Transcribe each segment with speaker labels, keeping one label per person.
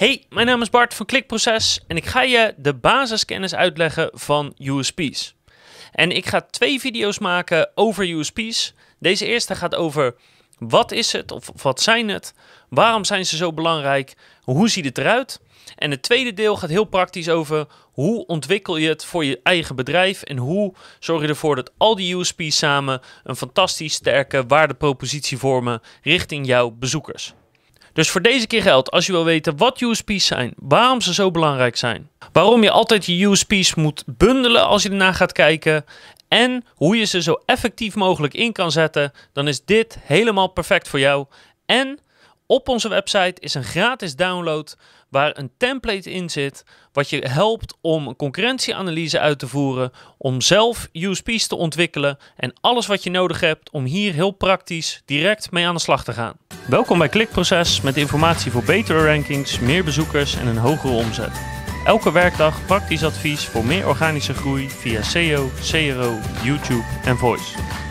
Speaker 1: Hey, mijn naam is Bart van Klikproces en ik ga je de basiskennis uitleggen van USP's. En ik ga twee video's maken over USP's. Deze eerste gaat over wat is het of wat zijn het, waarom zijn ze zo belangrijk, hoe ziet het eruit. En het tweede deel gaat heel praktisch over hoe ontwikkel je het voor je eigen bedrijf en hoe zorg je ervoor dat al die USP's samen een fantastisch sterke waardepropositie vormen richting jouw bezoekers. Dus voor deze keer geldt, als je wil weten wat USP's zijn, waarom ze zo belangrijk zijn, waarom je altijd je USP's moet bundelen als je ernaar gaat kijken en hoe je ze zo effectief mogelijk in kan zetten, dan is dit helemaal perfect voor jou. En op onze website is een gratis download waar een template in zit wat je helpt om een concurrentieanalyse uit te voeren, om zelf USP's te ontwikkelen en alles wat je nodig hebt om hier heel praktisch direct mee aan de slag te gaan. Welkom bij Klikproces met informatie voor betere rankings, meer bezoekers en een hogere omzet. Elke werkdag praktisch advies voor meer organische groei via SEO, CRO, YouTube en Voice.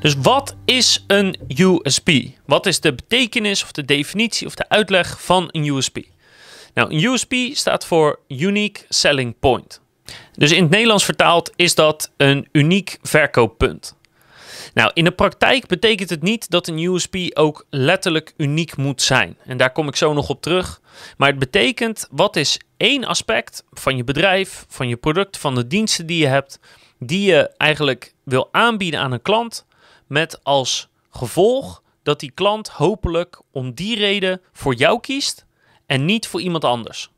Speaker 1: Dus wat is een USP? Wat is de betekenis of de definitie of de uitleg van een USP? Nou, een USP staat voor Unique Selling Point. Dus in het Nederlands vertaald is dat een uniek verkooppunt. Nou, in de praktijk betekent het niet dat een USP ook letterlijk uniek moet zijn. En daar kom ik zo nog op terug. Maar het betekent wat is één aspect van je bedrijf, van je product, van de diensten die je hebt, die je eigenlijk wil aanbieden aan een klant, met als gevolg dat die klant hopelijk om die reden voor jou kiest en niet voor iemand anders.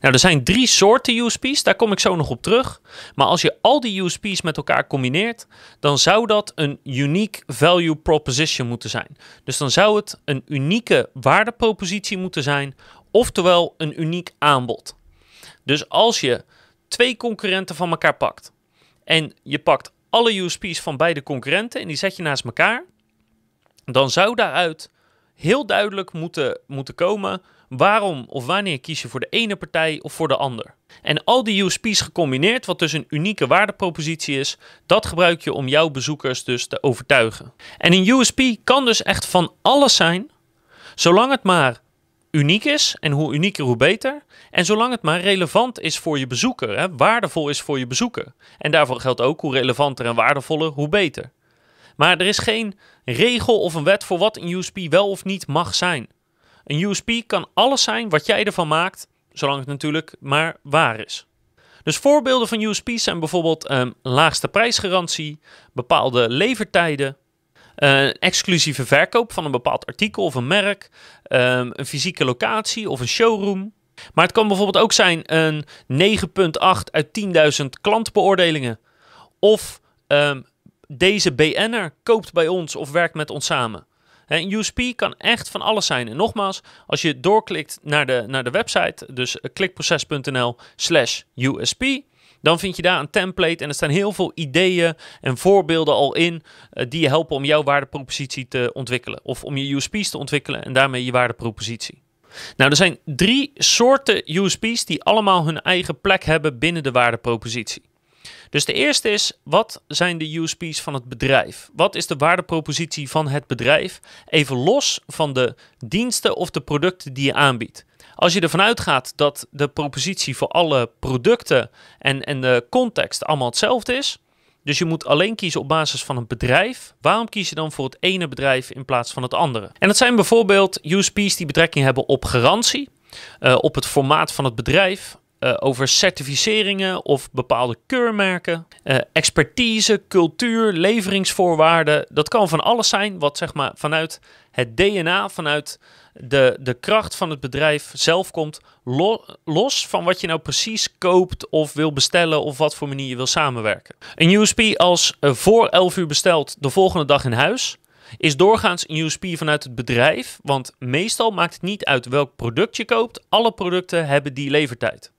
Speaker 1: Nou, er zijn drie soorten USP's, daar kom ik zo nog op terug. Maar als je al die USP's met elkaar combineert, dan zou dat een unique value proposition moeten zijn. Dus dan zou het een unieke waardepropositie moeten zijn, oftewel een uniek aanbod. Dus als je twee concurrenten van elkaar pakt en je pakt alle USP's van beide concurrenten en die zet je naast elkaar, dan zou daaruit heel duidelijk moeten, moeten komen waarom of wanneer kies je voor de ene partij of voor de ander. En al die USP's gecombineerd, wat dus een unieke waardepropositie is, dat gebruik je om jouw bezoekers dus te overtuigen. En een USP kan dus echt van alles zijn, zolang het maar uniek is. En hoe unieker, hoe beter. En zolang het maar relevant is voor je bezoeker, hè, waardevol is voor je bezoeker. En daarvoor geldt ook hoe relevanter en waardevoller, hoe beter. Maar er is geen regel of een wet voor wat een USP wel of niet mag zijn. Een USP kan alles zijn wat jij ervan maakt, zolang het natuurlijk maar waar is. Dus voorbeelden van USP's zijn bijvoorbeeld um, laagste prijsgarantie, bepaalde levertijden, uh, exclusieve verkoop van een bepaald artikel of een merk, um, een fysieke locatie of een showroom. Maar het kan bijvoorbeeld ook zijn een 9,8 uit 10.000 klantbeoordelingen. Of um, deze BN'er koopt bij ons of werkt met ons samen. Een USP kan echt van alles zijn. En nogmaals, als je doorklikt naar de, naar de website, dus klikproces.nl slash USP, dan vind je daar een template en er staan heel veel ideeën en voorbeelden al in uh, die je helpen om jouw waardepropositie te ontwikkelen. Of om je USP's te ontwikkelen en daarmee je waardepropositie. Nou, er zijn drie soorten USP's die allemaal hun eigen plek hebben binnen de waardepropositie. Dus de eerste is, wat zijn de USP's van het bedrijf? Wat is de waardepropositie van het bedrijf? Even los van de diensten of de producten die je aanbiedt. Als je ervan uitgaat dat de propositie voor alle producten en, en de context allemaal hetzelfde is, dus je moet alleen kiezen op basis van een bedrijf. Waarom kies je dan voor het ene bedrijf in plaats van het andere? En dat zijn bijvoorbeeld USP's die betrekking hebben op garantie, uh, op het formaat van het bedrijf, uh, over certificeringen of bepaalde keurmerken, uh, expertise, cultuur, leveringsvoorwaarden. Dat kan van alles zijn wat zeg maar vanuit het DNA, vanuit de, de kracht van het bedrijf zelf komt, lo, los van wat je nou precies koopt of wil bestellen of wat voor manier je wil samenwerken. Een USP als uh, voor 11 uur besteld de volgende dag in huis is doorgaans een USP vanuit het bedrijf, want meestal maakt het niet uit welk product je koopt, alle producten hebben die levertijd.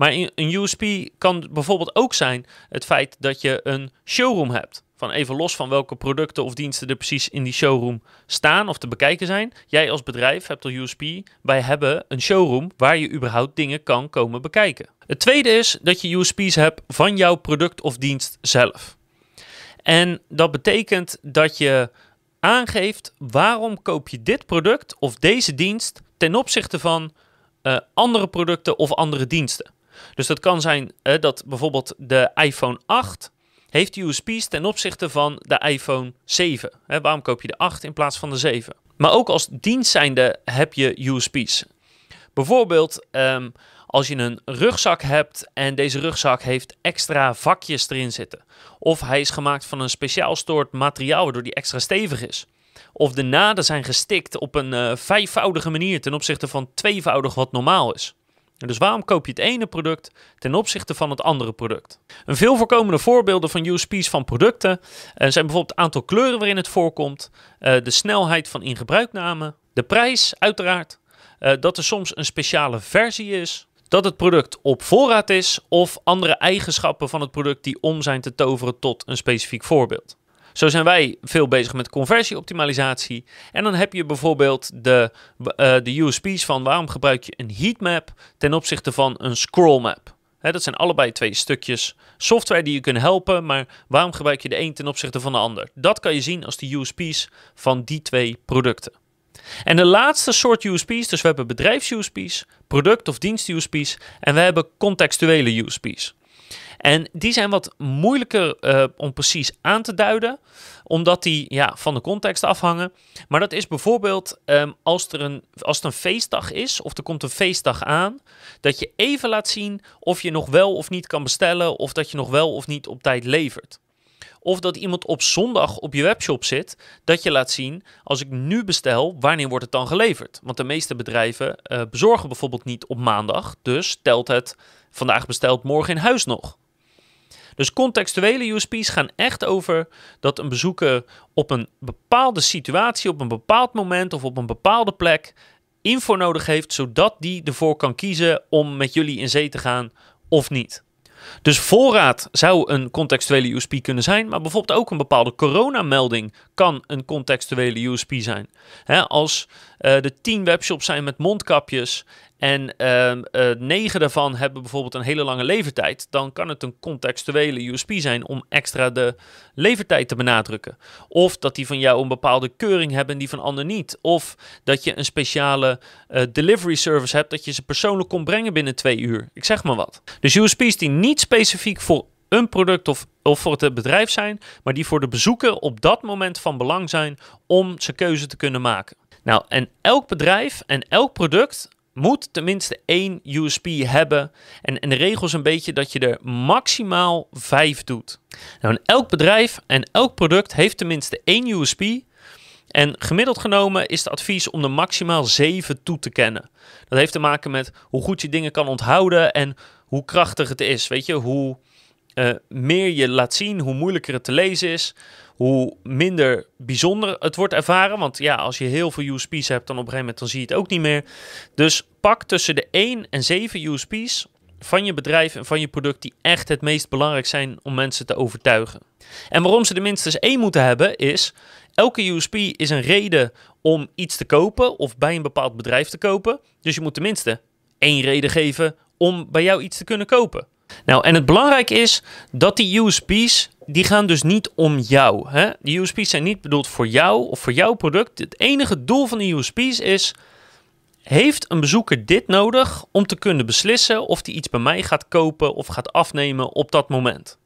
Speaker 1: Maar een USP kan bijvoorbeeld ook zijn het feit dat je een showroom hebt. Van even los van welke producten of diensten er precies in die showroom staan of te bekijken zijn. Jij als bedrijf hebt al USP. Wij hebben een showroom waar je überhaupt dingen kan komen bekijken. Het tweede is dat je USP's hebt van jouw product of dienst zelf. En dat betekent dat je aangeeft waarom koop je dit product of deze dienst ten opzichte van uh, andere producten of andere diensten. Dus dat kan zijn dat bijvoorbeeld de iPhone 8 heeft USP's ten opzichte van de iPhone 7. Hè, waarom koop je de 8 in plaats van de 7? Maar ook als dienst zijnde heb je USP's. Bijvoorbeeld um, als je een rugzak hebt en deze rugzak heeft extra vakjes erin zitten. Of hij is gemaakt van een speciaal soort materiaal waardoor die extra stevig is. Of de naden zijn gestikt op een uh, vijfvoudige manier ten opzichte van tweevoudig wat normaal is. Dus waarom koop je het ene product ten opzichte van het andere product? Een veel voorkomende voorbeelden van USP's van producten uh, zijn bijvoorbeeld het aantal kleuren waarin het voorkomt, uh, de snelheid van ingebruikname, de prijs uiteraard, uh, dat er soms een speciale versie is, dat het product op voorraad is of andere eigenschappen van het product die om zijn te toveren tot een specifiek voorbeeld. Zo zijn wij veel bezig met conversieoptimalisatie. En dan heb je bijvoorbeeld de, uh, de USP's van waarom gebruik je een heatmap ten opzichte van een scrollmap. He, dat zijn allebei twee stukjes software die je kunnen helpen, maar waarom gebruik je de een ten opzichte van de ander? Dat kan je zien als de USP's van die twee producten. En de laatste soort USP's, dus we hebben bedrijfs-USP's, product- of dienst-USP's en we hebben contextuele USP's. En die zijn wat moeilijker uh, om precies aan te duiden, omdat die ja, van de context afhangen. Maar dat is bijvoorbeeld um, als, er een, als het een feestdag is, of er komt een feestdag aan, dat je even laat zien of je nog wel of niet kan bestellen, of dat je nog wel of niet op tijd levert. Of dat iemand op zondag op je webshop zit, dat je laat zien, als ik nu bestel, wanneer wordt het dan geleverd? Want de meeste bedrijven uh, bezorgen bijvoorbeeld niet op maandag, dus telt het vandaag besteld, morgen in huis nog. Dus contextuele USP's gaan echt over dat een bezoeker op een bepaalde situatie, op een bepaald moment of op een bepaalde plek info nodig heeft, zodat die ervoor kan kiezen om met jullie in zee te gaan of niet. Dus voorraad zou een contextuele USP kunnen zijn, maar bijvoorbeeld ook een bepaalde coronamelding kan een contextuele USP zijn. als uh, er tien webshops zijn met mondkapjes en uh, uh, negen daarvan hebben bijvoorbeeld een hele lange levertijd, dan kan het een contextuele USP zijn om extra de levertijd te benadrukken. Of dat die van jou een bepaalde keuring hebben en die van ander niet. Of dat je een speciale uh, delivery service hebt dat je ze persoonlijk kon brengen binnen twee uur. Ik zeg maar wat. Dus USP's die niet specifiek voor een product of, of voor het bedrijf zijn, maar die voor de bezoeker op dat moment van belang zijn om zijn keuze te kunnen maken. Nou, en elk bedrijf en elk product moet tenminste één USP hebben. En, en de regel is een beetje dat je er maximaal vijf doet. Nou, en elk bedrijf en elk product heeft tenminste één USP. En gemiddeld genomen is het advies om er maximaal zeven toe te kennen. Dat heeft te maken met hoe goed je dingen kan onthouden en hoe krachtig het is. Weet je, hoe uh, meer je laat zien, hoe moeilijker het te lezen is, hoe minder bijzonder het wordt ervaren. Want ja, als je heel veel USP's hebt, dan op een gegeven moment dan zie je het ook niet meer. Dus pak tussen de 1 en 7 USP's van je bedrijf en van je product die echt het meest belangrijk zijn om mensen te overtuigen. En waarom ze er minstens één moeten hebben is, elke USP is een reden om iets te kopen of bij een bepaald bedrijf te kopen. Dus je moet tenminste één reden geven om bij jou iets te kunnen kopen. Nou, en het belangrijke is dat die USP's, die gaan dus niet om jou. Hè? Die USP's zijn niet bedoeld voor jou of voor jouw product. Het enige doel van de USP's is, heeft een bezoeker dit nodig om te kunnen beslissen of hij iets bij mij gaat kopen of gaat afnemen op dat moment?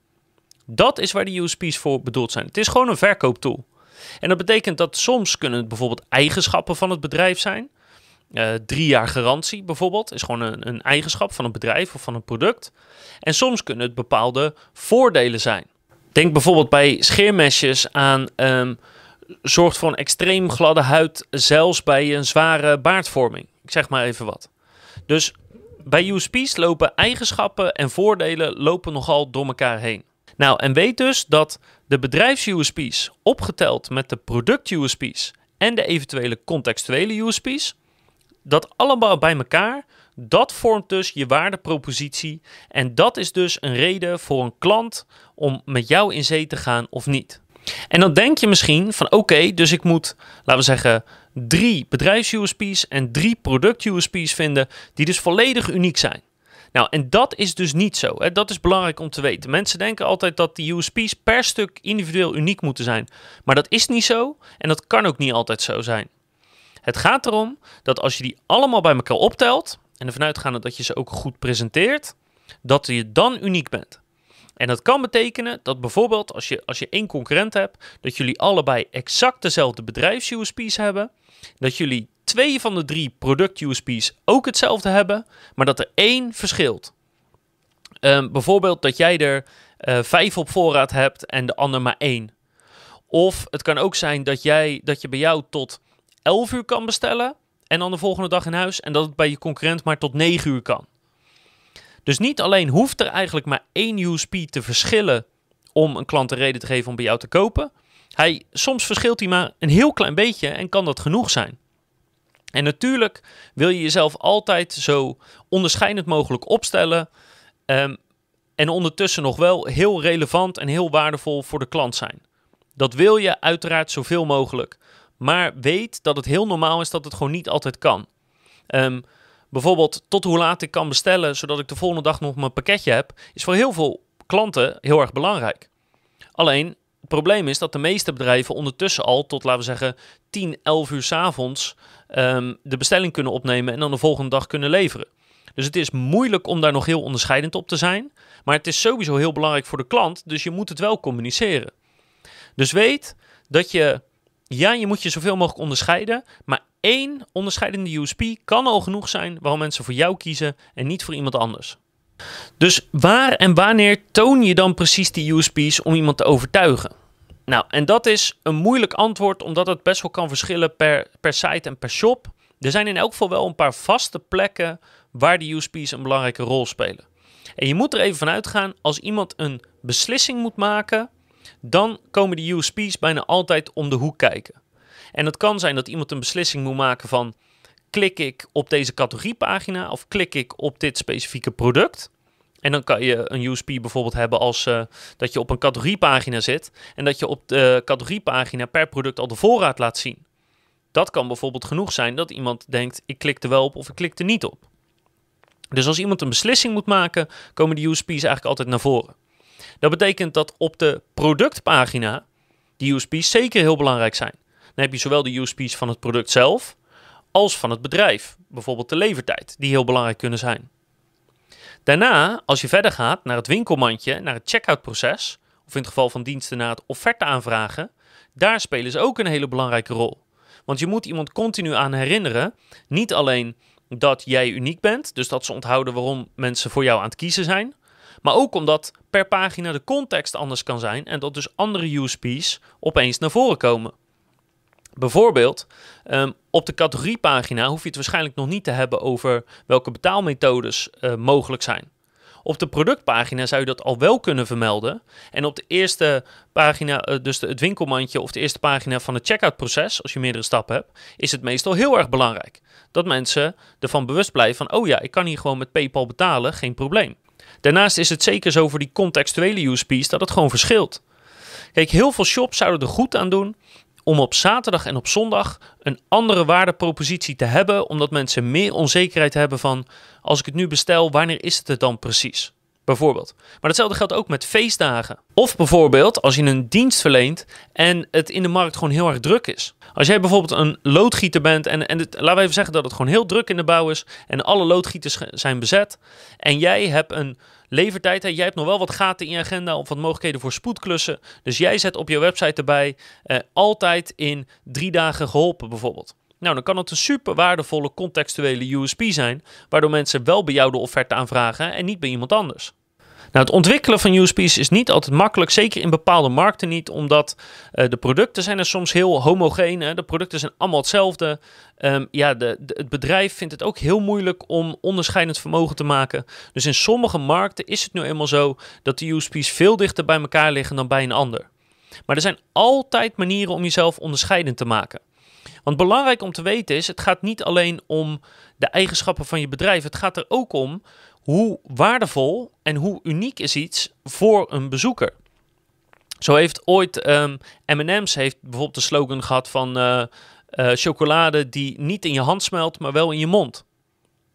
Speaker 1: Dat is waar de USP's voor bedoeld zijn. Het is gewoon een verkooptool. En dat betekent dat soms kunnen het bijvoorbeeld eigenschappen van het bedrijf zijn. Uh, drie jaar garantie bijvoorbeeld is gewoon een, een, eigenschap van een bedrijf of van een product. En soms kunnen het bepaalde voordelen zijn. Denk bijvoorbeeld bij scheermesjes aan um, zorgt voor een extreem gladde huid, zelfs bij een zware baardvorming. Ik zeg maar even wat. Dus bij USP's lopen eigenschappen en voordelen lopen nogal door elkaar heen. Nou, en weet dus dat de bedrijfs-USP's opgeteld met de product-USP's en de eventuele contextuele USP's dat allemaal bij elkaar, dat vormt dus je waardepropositie. En dat is dus een reden voor een klant om met jou in zee te gaan of niet. En dan denk je misschien van oké, dus ik moet, laten we zeggen, drie bedrijfs-USP's en drie product-USP's vinden die dus volledig uniek zijn. Nou, en dat is dus niet zo. Hè? Dat is belangrijk om te weten. Mensen denken altijd dat de USP's per stuk individueel uniek moeten zijn. Maar dat is niet zo en dat kan ook niet altijd zo zijn. Het gaat erom dat als je die allemaal bij elkaar optelt en ervan uitgaande dat je ze ook goed presenteert, dat je dan uniek bent. En dat kan betekenen dat bijvoorbeeld als je, als je één concurrent hebt, dat jullie allebei exact dezelfde bedrijfs-USP's hebben, dat jullie twee van de drie product-USP's ook hetzelfde hebben, maar dat er één verschilt. Ehm, bijvoorbeeld dat jij er uh, vijf op voorraad hebt en de ander maar één. Of het kan ook zijn dat, jij, dat je bij jou tot 11 uur kan bestellen en dan de volgende dag in huis en dat het bij je concurrent maar tot 9 uur kan. Dus niet alleen hoeft er eigenlijk maar één USP te verschillen om een klant een reden te geven om bij jou te kopen. Hij, soms verschilt hij maar een heel klein beetje en kan dat genoeg zijn. En natuurlijk wil je jezelf altijd zo onderscheidend mogelijk opstellen. Um, en ondertussen nog wel heel relevant en heel waardevol voor de klant zijn. Dat wil je uiteraard zoveel mogelijk. Maar weet dat het heel normaal is dat het gewoon niet altijd kan. Um, bijvoorbeeld tot hoe laat ik kan bestellen, zodat ik de volgende dag nog mijn pakketje heb, is voor heel veel klanten heel erg belangrijk. Alleen, het probleem is dat de meeste bedrijven ondertussen al tot, laten we zeggen, 10, 11 uur s avonds um, de bestelling kunnen opnemen en dan de volgende dag kunnen leveren. Dus het is moeilijk om daar nog heel onderscheidend op te zijn. Maar het is sowieso heel belangrijk voor de klant, dus je moet het wel communiceren. Dus weet dat je, ja, je moet je zoveel mogelijk onderscheiden, maar één onderscheidende USP kan al genoeg zijn waarom mensen voor jou kiezen en niet voor iemand anders. Dus waar en wanneer toon je dan precies die USP's om iemand te overtuigen? Nou, en dat is een moeilijk antwoord, omdat het best wel kan verschillen per, per site en per shop. Er zijn in elk geval wel een paar vaste plekken waar die USP's een belangrijke rol spelen. En je moet er even van uitgaan, als iemand een beslissing moet maken, dan komen die USP's bijna altijd om de hoek kijken. En het kan zijn dat iemand een beslissing moet maken van klik ik op deze categoriepagina of klik ik op dit specifieke product. En dan kan je een USP bijvoorbeeld hebben als uh, dat je op een categoriepagina zit en dat je op de categoriepagina per product al de voorraad laat zien. Dat kan bijvoorbeeld genoeg zijn dat iemand denkt ik klik er wel op of ik klik er niet op. Dus als iemand een beslissing moet maken, komen die USP's eigenlijk altijd naar voren. Dat betekent dat op de productpagina die USP's zeker heel belangrijk zijn. Dan heb je zowel de USP's van het product zelf als van het bedrijf. Bijvoorbeeld de levertijd, die heel belangrijk kunnen zijn. Daarna, als je verder gaat naar het winkelmandje, naar het checkout-proces, of in het geval van diensten naar het offerte aanvragen, daar spelen ze ook een hele belangrijke rol. Want je moet iemand continu aan herinneren, niet alleen dat jij uniek bent, dus dat ze onthouden waarom mensen voor jou aan het kiezen zijn, maar ook omdat per pagina de context anders kan zijn en dat dus andere USP's opeens naar voren komen. Bijvoorbeeld, um, op de categoriepagina hoef je het waarschijnlijk nog niet te hebben over welke betaalmethodes uh, mogelijk zijn. Op de productpagina zou je dat al wel kunnen vermelden. En op de eerste pagina, eh, dus het winkelmandje of de eerste pagina van het checkout proces, als je meerdere stappen hebt, is het meestal heel erg belangrijk. Dat mensen ervan bewust blijven van, oh ja, ik kan hier gewoon met PayPal betalen, geen probleem. Daarnaast is het zeker zo voor die contextuele USP's dat het gewoon verschilt. Kijk, heel veel shops zouden er goed aan doen om op zaterdag en op zondag een andere waardepropositie te hebben, omdat mensen meer onzekerheid hebben van als ik het nu bestel, wanneer is het het dan precies? Bijvoorbeeld. Maar hetzelfde geldt ook met feestdagen. Of bijvoorbeeld als je een dienst verleent en het in de markt gewoon heel erg druk is. Als jij bijvoorbeeld een loodgieter bent en, en laten we even zeggen dat het gewoon heel druk in de bouw is en alle loodgieters zijn bezet en jij hebt een levertijd. Hè? Jij hebt nog wel wat gaten in je agenda of wat mogelijkheden voor spoedklussen. Dus jij zet op je website erbij eh, altijd in drie dagen geholpen bijvoorbeeld. Nou, dan kan het een super waardevolle contextuele USP zijn, waardoor mensen wel bij jou de offerte aanvragen en niet bij iemand anders. Nou, het ontwikkelen van USP's is niet altijd makkelijk, zeker in bepaalde markten niet, omdat uh, de producten zijn er soms heel homogeen. Hè? De producten zijn allemaal hetzelfde. Um, ja, de, het bedrijf vindt het ook heel moeilijk om onderscheidend vermogen te maken. Dus in sommige markten is het nu eenmaal zo dat de USP's veel dichter bij elkaar liggen dan bij een ander. Maar er zijn altijd manieren om jezelf onderscheidend te maken. Want belangrijk om te weten is, het gaat niet alleen om de eigenschappen van je bedrijf. Het gaat er ook om hoe waardevol en hoe uniek is iets voor een bezoeker. Zo heeft ooit um, M&M's heeft bijvoorbeeld de slogan gehad van uh, uh, chocolade die niet in je hand smelt, maar wel in je mond.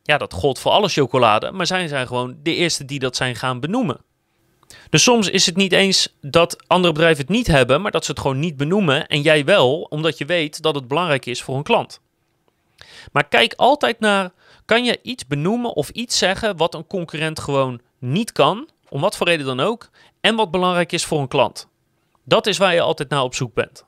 Speaker 1: Ja, dat gold voor alle chocolade, maar zij zijn gewoon de eerste die dat zijn gaan benoemen. Dus soms is het niet eens dat andere bedrijven het niet hebben, maar dat ze het gewoon niet benoemen en jij wel, omdat je weet dat het belangrijk is voor een klant. Maar kijk altijd naar, kan je iets benoemen of iets zeggen wat een concurrent gewoon niet kan, om wat voor reden dan ook, en wat belangrijk is voor een klant. Dat is waar je altijd naar op zoek bent.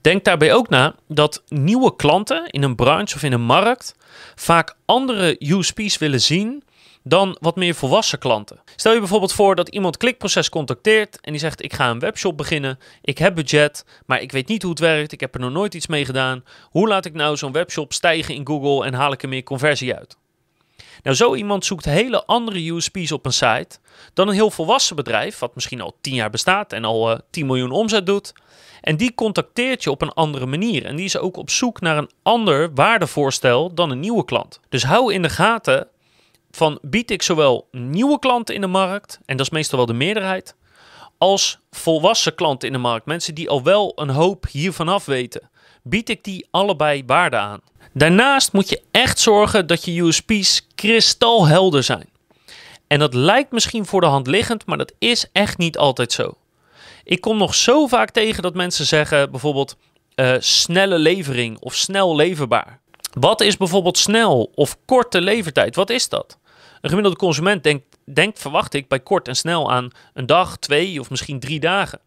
Speaker 1: Denk daarbij ook na dat nieuwe klanten in een branche of in een markt vaak andere USP's willen zien dan wat meer volwassen klanten. Stel je bijvoorbeeld voor dat iemand klikproces contacteert en die zegt: Ik ga een webshop beginnen, ik heb budget, maar ik weet niet hoe het werkt, ik heb er nog nooit iets mee gedaan. Hoe laat ik nou zo'n webshop stijgen in Google en haal ik er meer conversie uit? Nou, zo iemand zoekt hele andere USP's op een site dan een heel volwassen bedrijf, wat misschien al 10 jaar bestaat en al uh, eh, 10 miljoen omzet doet. En die contacteert je op een andere manier. En die is ook op zoek naar een ander waardevoorstel dan een nieuwe klant. Dus hou in de gaten van bied ik zowel nieuwe klanten in de markt, en dat is meestal wel de meerderheid, als volwassen klanten in de markt. Mensen die al wel een hoop hiervan af weten. Bied ik die allebei waarde aan. Daarnaast moet je echt zorgen dat je USP's kristalhelder zijn. En dat lijkt misschien voor de hand liggend, maar dat is echt niet altijd zo. Ik kom nog zo vaak tegen dat mensen zeggen bijvoorbeeld uh, snelle levering of snel leverbaar. Wat is bijvoorbeeld snel of korte levertijd? Wat is dat? Een gemiddelde consument denkt, denkt, verwacht ik, bij kort en snel aan een dag, twee of misschien drie dagen.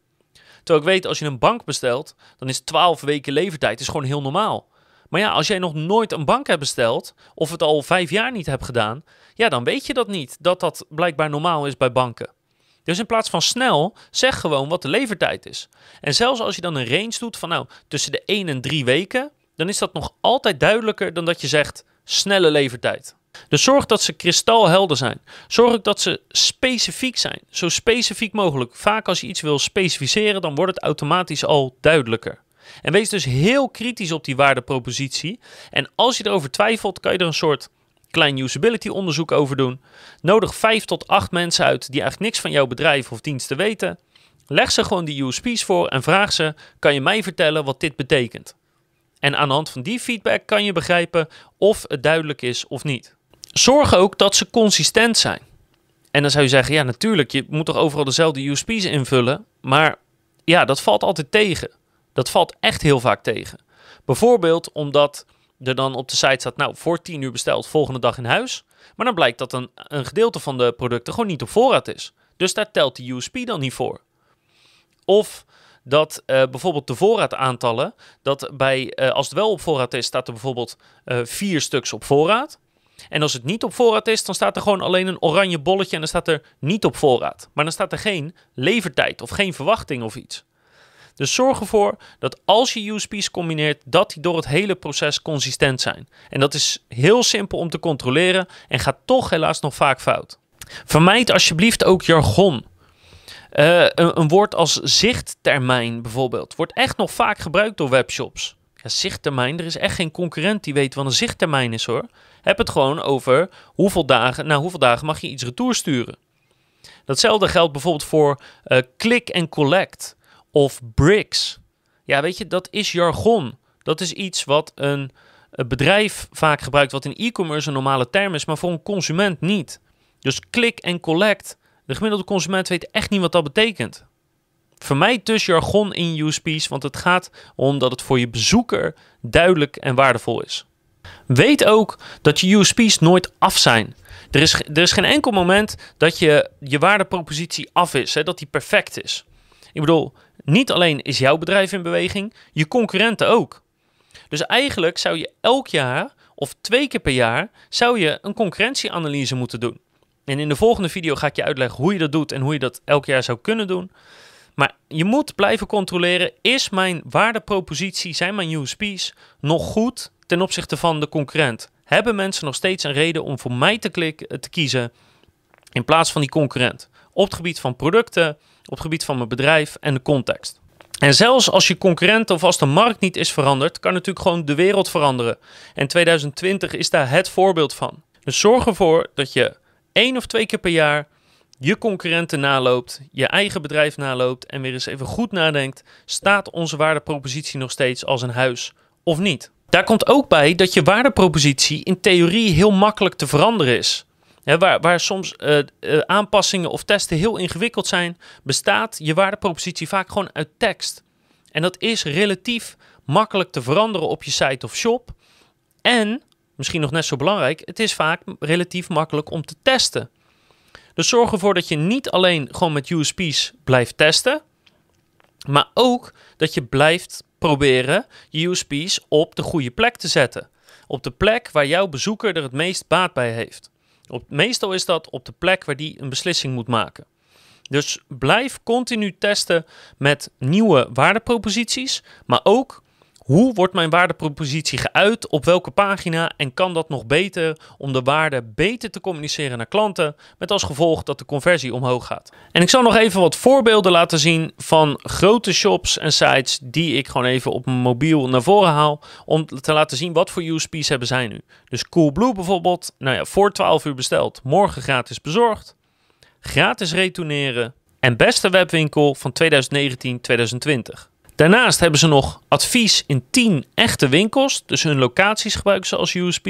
Speaker 1: Terwijl ik weet, als je een bank bestelt, dan is 12 weken levertijd is gewoon heel normaal. Maar ja, als jij nog nooit een bank hebt besteld, of het al vijf jaar niet hebt gedaan, ja, dan weet je dat niet, dat dat blijkbaar normaal is bij banken. Dus in plaats van snel, zeg gewoon wat de levertijd is. En zelfs als je dan een range doet van nou tussen de 1 en 3 weken, dan is dat nog altijd duidelijker dan dat je zegt snelle levertijd. Dus zorg dat ze kristalhelder zijn. Zorg ook dat ze specifiek zijn. Zo specifiek mogelijk. Vaak als je iets wil specificeren, dan wordt het automatisch al duidelijker. En wees dus heel kritisch op die waardepropositie. En als je erover twijfelt, kan je er een soort klein usability onderzoek over doen. Nodig 5 tot 8 mensen uit die eigenlijk niks van jouw bedrijf of diensten weten. Leg ze gewoon die USP's voor en vraag ze: kan je mij vertellen wat dit betekent? En aan de hand van die feedback kan je begrijpen of het duidelijk is of niet. Zorg ook dat ze consistent zijn. En dan zou je zeggen, ja natuurlijk, je moet toch overal dezelfde USP's invullen. Maar ja, dat valt altijd tegen. Dat valt echt heel vaak tegen. Bijvoorbeeld omdat er dan op de site staat, nou voor 10 uur besteld, volgende dag in huis. Maar dan blijkt dat een, een gedeelte van de producten gewoon niet op voorraad is. Dus daar telt de USP dan niet voor. Of dat uh, bijvoorbeeld de voorraadaantallen, dat bij, uh, als het wel op voorraad is, staat er bijvoorbeeld uh, vier stuks op voorraad. En als het niet op voorraad is, dan staat er gewoon alleen een oranje bolletje en dan staat er niet op voorraad. Maar dan staat er geen levertijd of geen verwachting of iets. Dus zorg ervoor dat als je USP's combineert, dat die door het hele proces consistent zijn. En dat is heel simpel om te controleren en gaat toch helaas nog vaak fout. Vermijd alsjeblieft ook jargon. Uh, een, woord als zichttermijn bijvoorbeeld wordt echt nog vaak gebruikt door webshops. Zichttermijn, er is echt geen concurrent die weet wat een zichttermijn is hoor. Heb het gewoon over hoeveel dagen, na hoeveel dagen mag je iets retour sturen. Datzelfde geldt bijvoorbeeld voor uh, click and collect of bricks. Ja, weet je, dat is jargon. Dat is iets wat een, bedrijf vaak gebruikt, wat in e-commerce een normale term is, maar voor een consument niet. Dus click and collect. De gemiddelde consument weet echt niet wat dat betekent. Vermijd dus jargon in USP's, want het gaat om dat het voor je bezoeker duidelijk en waardevol is. Weet ook dat je USP's nooit af zijn. Er is, er is geen enkel moment dat je, je waardepropositie af is, hè, dat die perfect is. Ik bedoel, niet alleen is jouw bedrijf in beweging, je concurrenten ook. Dus eigenlijk zou je elk jaar of twee keer per jaar zou je een concurrentieanalyse moeten doen. En in de volgende video ga ik je uitleggen hoe je dat doet en hoe je dat elk jaar zou kunnen doen. Maar je moet blijven controleren, is mijn waardepropositie, zijn mijn USP's nog goed ten opzichte van de concurrent? Hebben mensen nog steeds een reden om voor mij te, klikken, te kiezen in plaats van die concurrent? Op het gebied van producten, op het gebied van mijn bedrijf en de context. En zelfs als je concurrent of als de markt niet is veranderd, kan natuurlijk gewoon de wereld veranderen. En 2020 is daar het voorbeeld van. Dus zorg ervoor dat je één of twee keer per jaar je concurrenten naloopt, je eigen bedrijf naloopt en weer eens even goed nadenkt: staat onze waardepropositie nog steeds als een huis of niet? Daar komt ook bij dat je waardepropositie in theorie heel makkelijk te veranderen is. waar, waar, soms uh, uh, aanpassingen of testen heel ingewikkeld zijn, bestaat je waardepropositie vaak gewoon uit tekst. En dat is relatief makkelijk te veranderen op je site of shop. En misschien nog net zo belangrijk, het is vaak relatief makkelijk om te testen. Dus zorg ervoor dat je niet alleen gewoon met USP's blijft testen, maar ook dat je blijft proberen je USP's op de goede plek te zetten. Op de plek waar jouw bezoeker er het meest baat bij heeft. Op, meestal is dat op de plek waar die een beslissing moet maken. Dus blijf continu testen met nieuwe waardeproposities, maar ook hoe wordt mijn waardepropositie geuit? Op welke pagina? En kan dat nog beter om de waarde beter te communiceren naar klanten? Met als gevolg dat de conversie omhoog gaat. En ik zal nog even wat voorbeelden laten zien van grote shops en sites die ik gewoon even op mijn mobiel naar voren haal. Om te laten zien wat voor USP's hebben zij nu. Dus Coolblue bijvoorbeeld. Nou ja, voor 12 uur besteld. Morgen gratis bezorgd. Gratis retourneren. En beste webwinkel van 2019-2020. Daarnaast hebben ze nog advies in 10 echte winkels, dus hun locaties gebruiken ze als USP.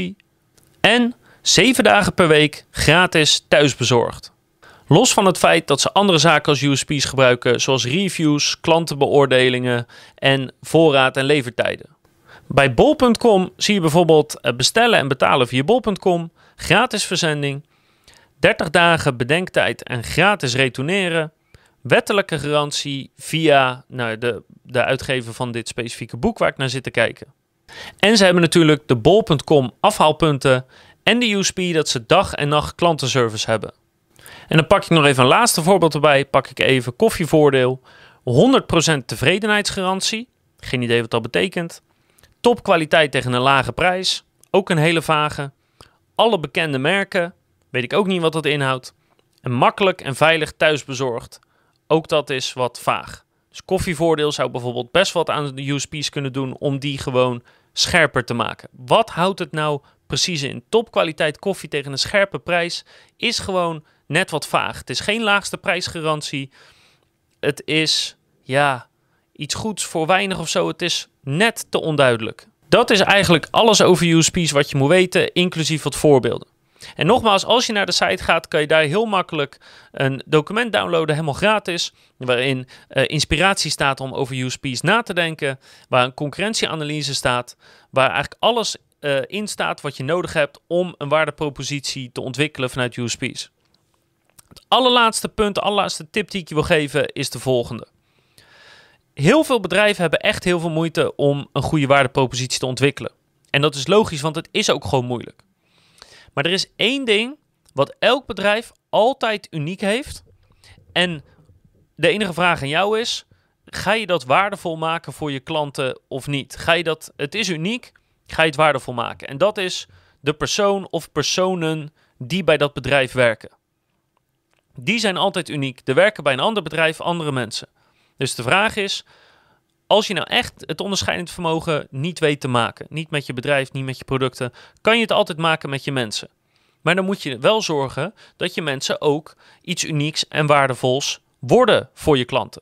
Speaker 1: En 7 dagen per week gratis thuisbezorgd. Los van het feit dat ze andere zaken als USP's gebruiken, zoals reviews, klantenbeoordelingen en voorraad en levertijden. Bij bol.com zie je bijvoorbeeld eh, bestellen en betalen via bol.com, gratis verzending, 30 dagen bedenktijd en gratis retourneren, wettelijke garantie via nou, de, de uitgever van dit specifieke boek waar ik naar zit te kijken. En ze hebben natuurlijk de bol.com afhaalpunten en de USP dat ze dag en nacht klantenservice hebben. En dan pak ik nog even een laatste voorbeeld erbij. Pak ik even koffievoordeel. 100% tevredenheidsgarantie. Geen idee wat dat betekent. Topkwaliteit tegen een lage prijs. Ook een hele vage. Alle bekende merken. Weet ik ook niet wat dat inhoudt. En makkelijk en veilig thuisbezorgd. Ook dat is wat vaag. Dus koffievoordeel zou bijvoorbeeld best wat aan de USP's kunnen doen om die gewoon scherper te maken. Wat houdt het nou precies in? Topkwaliteit koffie tegen een scherpe prijs is gewoon net wat vaag. Het is geen laagste prijsgarantie. Het is ja, iets goeds voor weinig of zo. Het is net te onduidelijk. Dat is eigenlijk alles over USP's wat je moet weten, inclusief wat voorbeelden. En nogmaals, als je naar de site gaat, kan je daar heel makkelijk een document downloaden, helemaal gratis, waarin uh, inspiratie staat om over USP's na te denken, waar een concurrentieanalyse staat, waar eigenlijk alles uh, in staat wat je nodig hebt om een waardepropositie te ontwikkelen vanuit USP's. Het allerlaatste punt, de allerlaatste tip die ik je wil geven, is de volgende. Heel veel bedrijven hebben echt heel veel moeite om een goede waardepropositie te ontwikkelen. En dat is logisch, want het is ook gewoon moeilijk. Maar er is één ding wat elk bedrijf altijd uniek heeft. En de enige vraag aan jou is: ga je dat waardevol maken voor je klanten of niet? Ga je dat, het is uniek, ga je het waardevol maken? En dat is de persoon of personen die bij dat bedrijf werken. Die zijn altijd uniek. Er werken bij een ander bedrijf andere mensen. Dus de vraag is: als je nou echt het onderscheidend vermogen niet weet te maken, niet met je bedrijf, niet met je producten, kan je het altijd maken met je mensen. Maar dan moet je wel zorgen dat je mensen ook iets unieks en waardevols worden voor je klanten.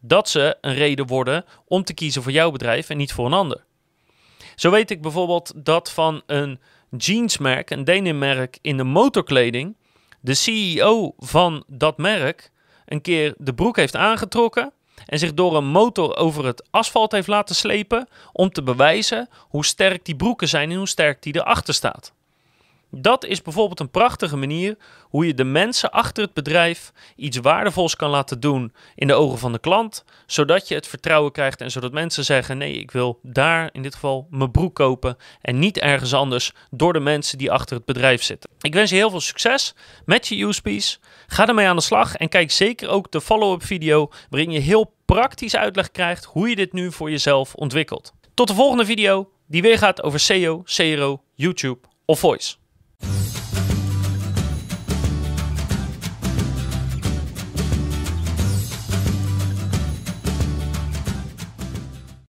Speaker 1: Dat ze een reden worden om te kiezen voor jouw bedrijf en niet voor een ander. Zo weet ik bijvoorbeeld dat van een jeansmerk, een denimmerk in de motorkleding, de CEO van dat merk een keer de broek heeft aangetrokken en zich door een motor over het asfalt heeft laten slepen om te bewijzen hoe sterk die broeken zijn en hoe sterk die erachter staat. Dat is bijvoorbeeld een prachtige manier hoe je de mensen achter het bedrijf iets waardevols kan laten doen in de ogen van de klant, zodat je het vertrouwen krijgt en zodat mensen zeggen: nee, ik wil daar in dit geval mijn broek kopen en niet ergens anders door de mensen die achter het bedrijf zitten. Ik wens je heel veel succes met je USP's. Ga ermee aan de slag en kijk zeker ook de follow-up video waarin je heel praktisch uitleg krijgt hoe je dit nu voor jezelf ontwikkelt. Tot de volgende video die weer gaat over SEO, CRO, YouTube of Voice.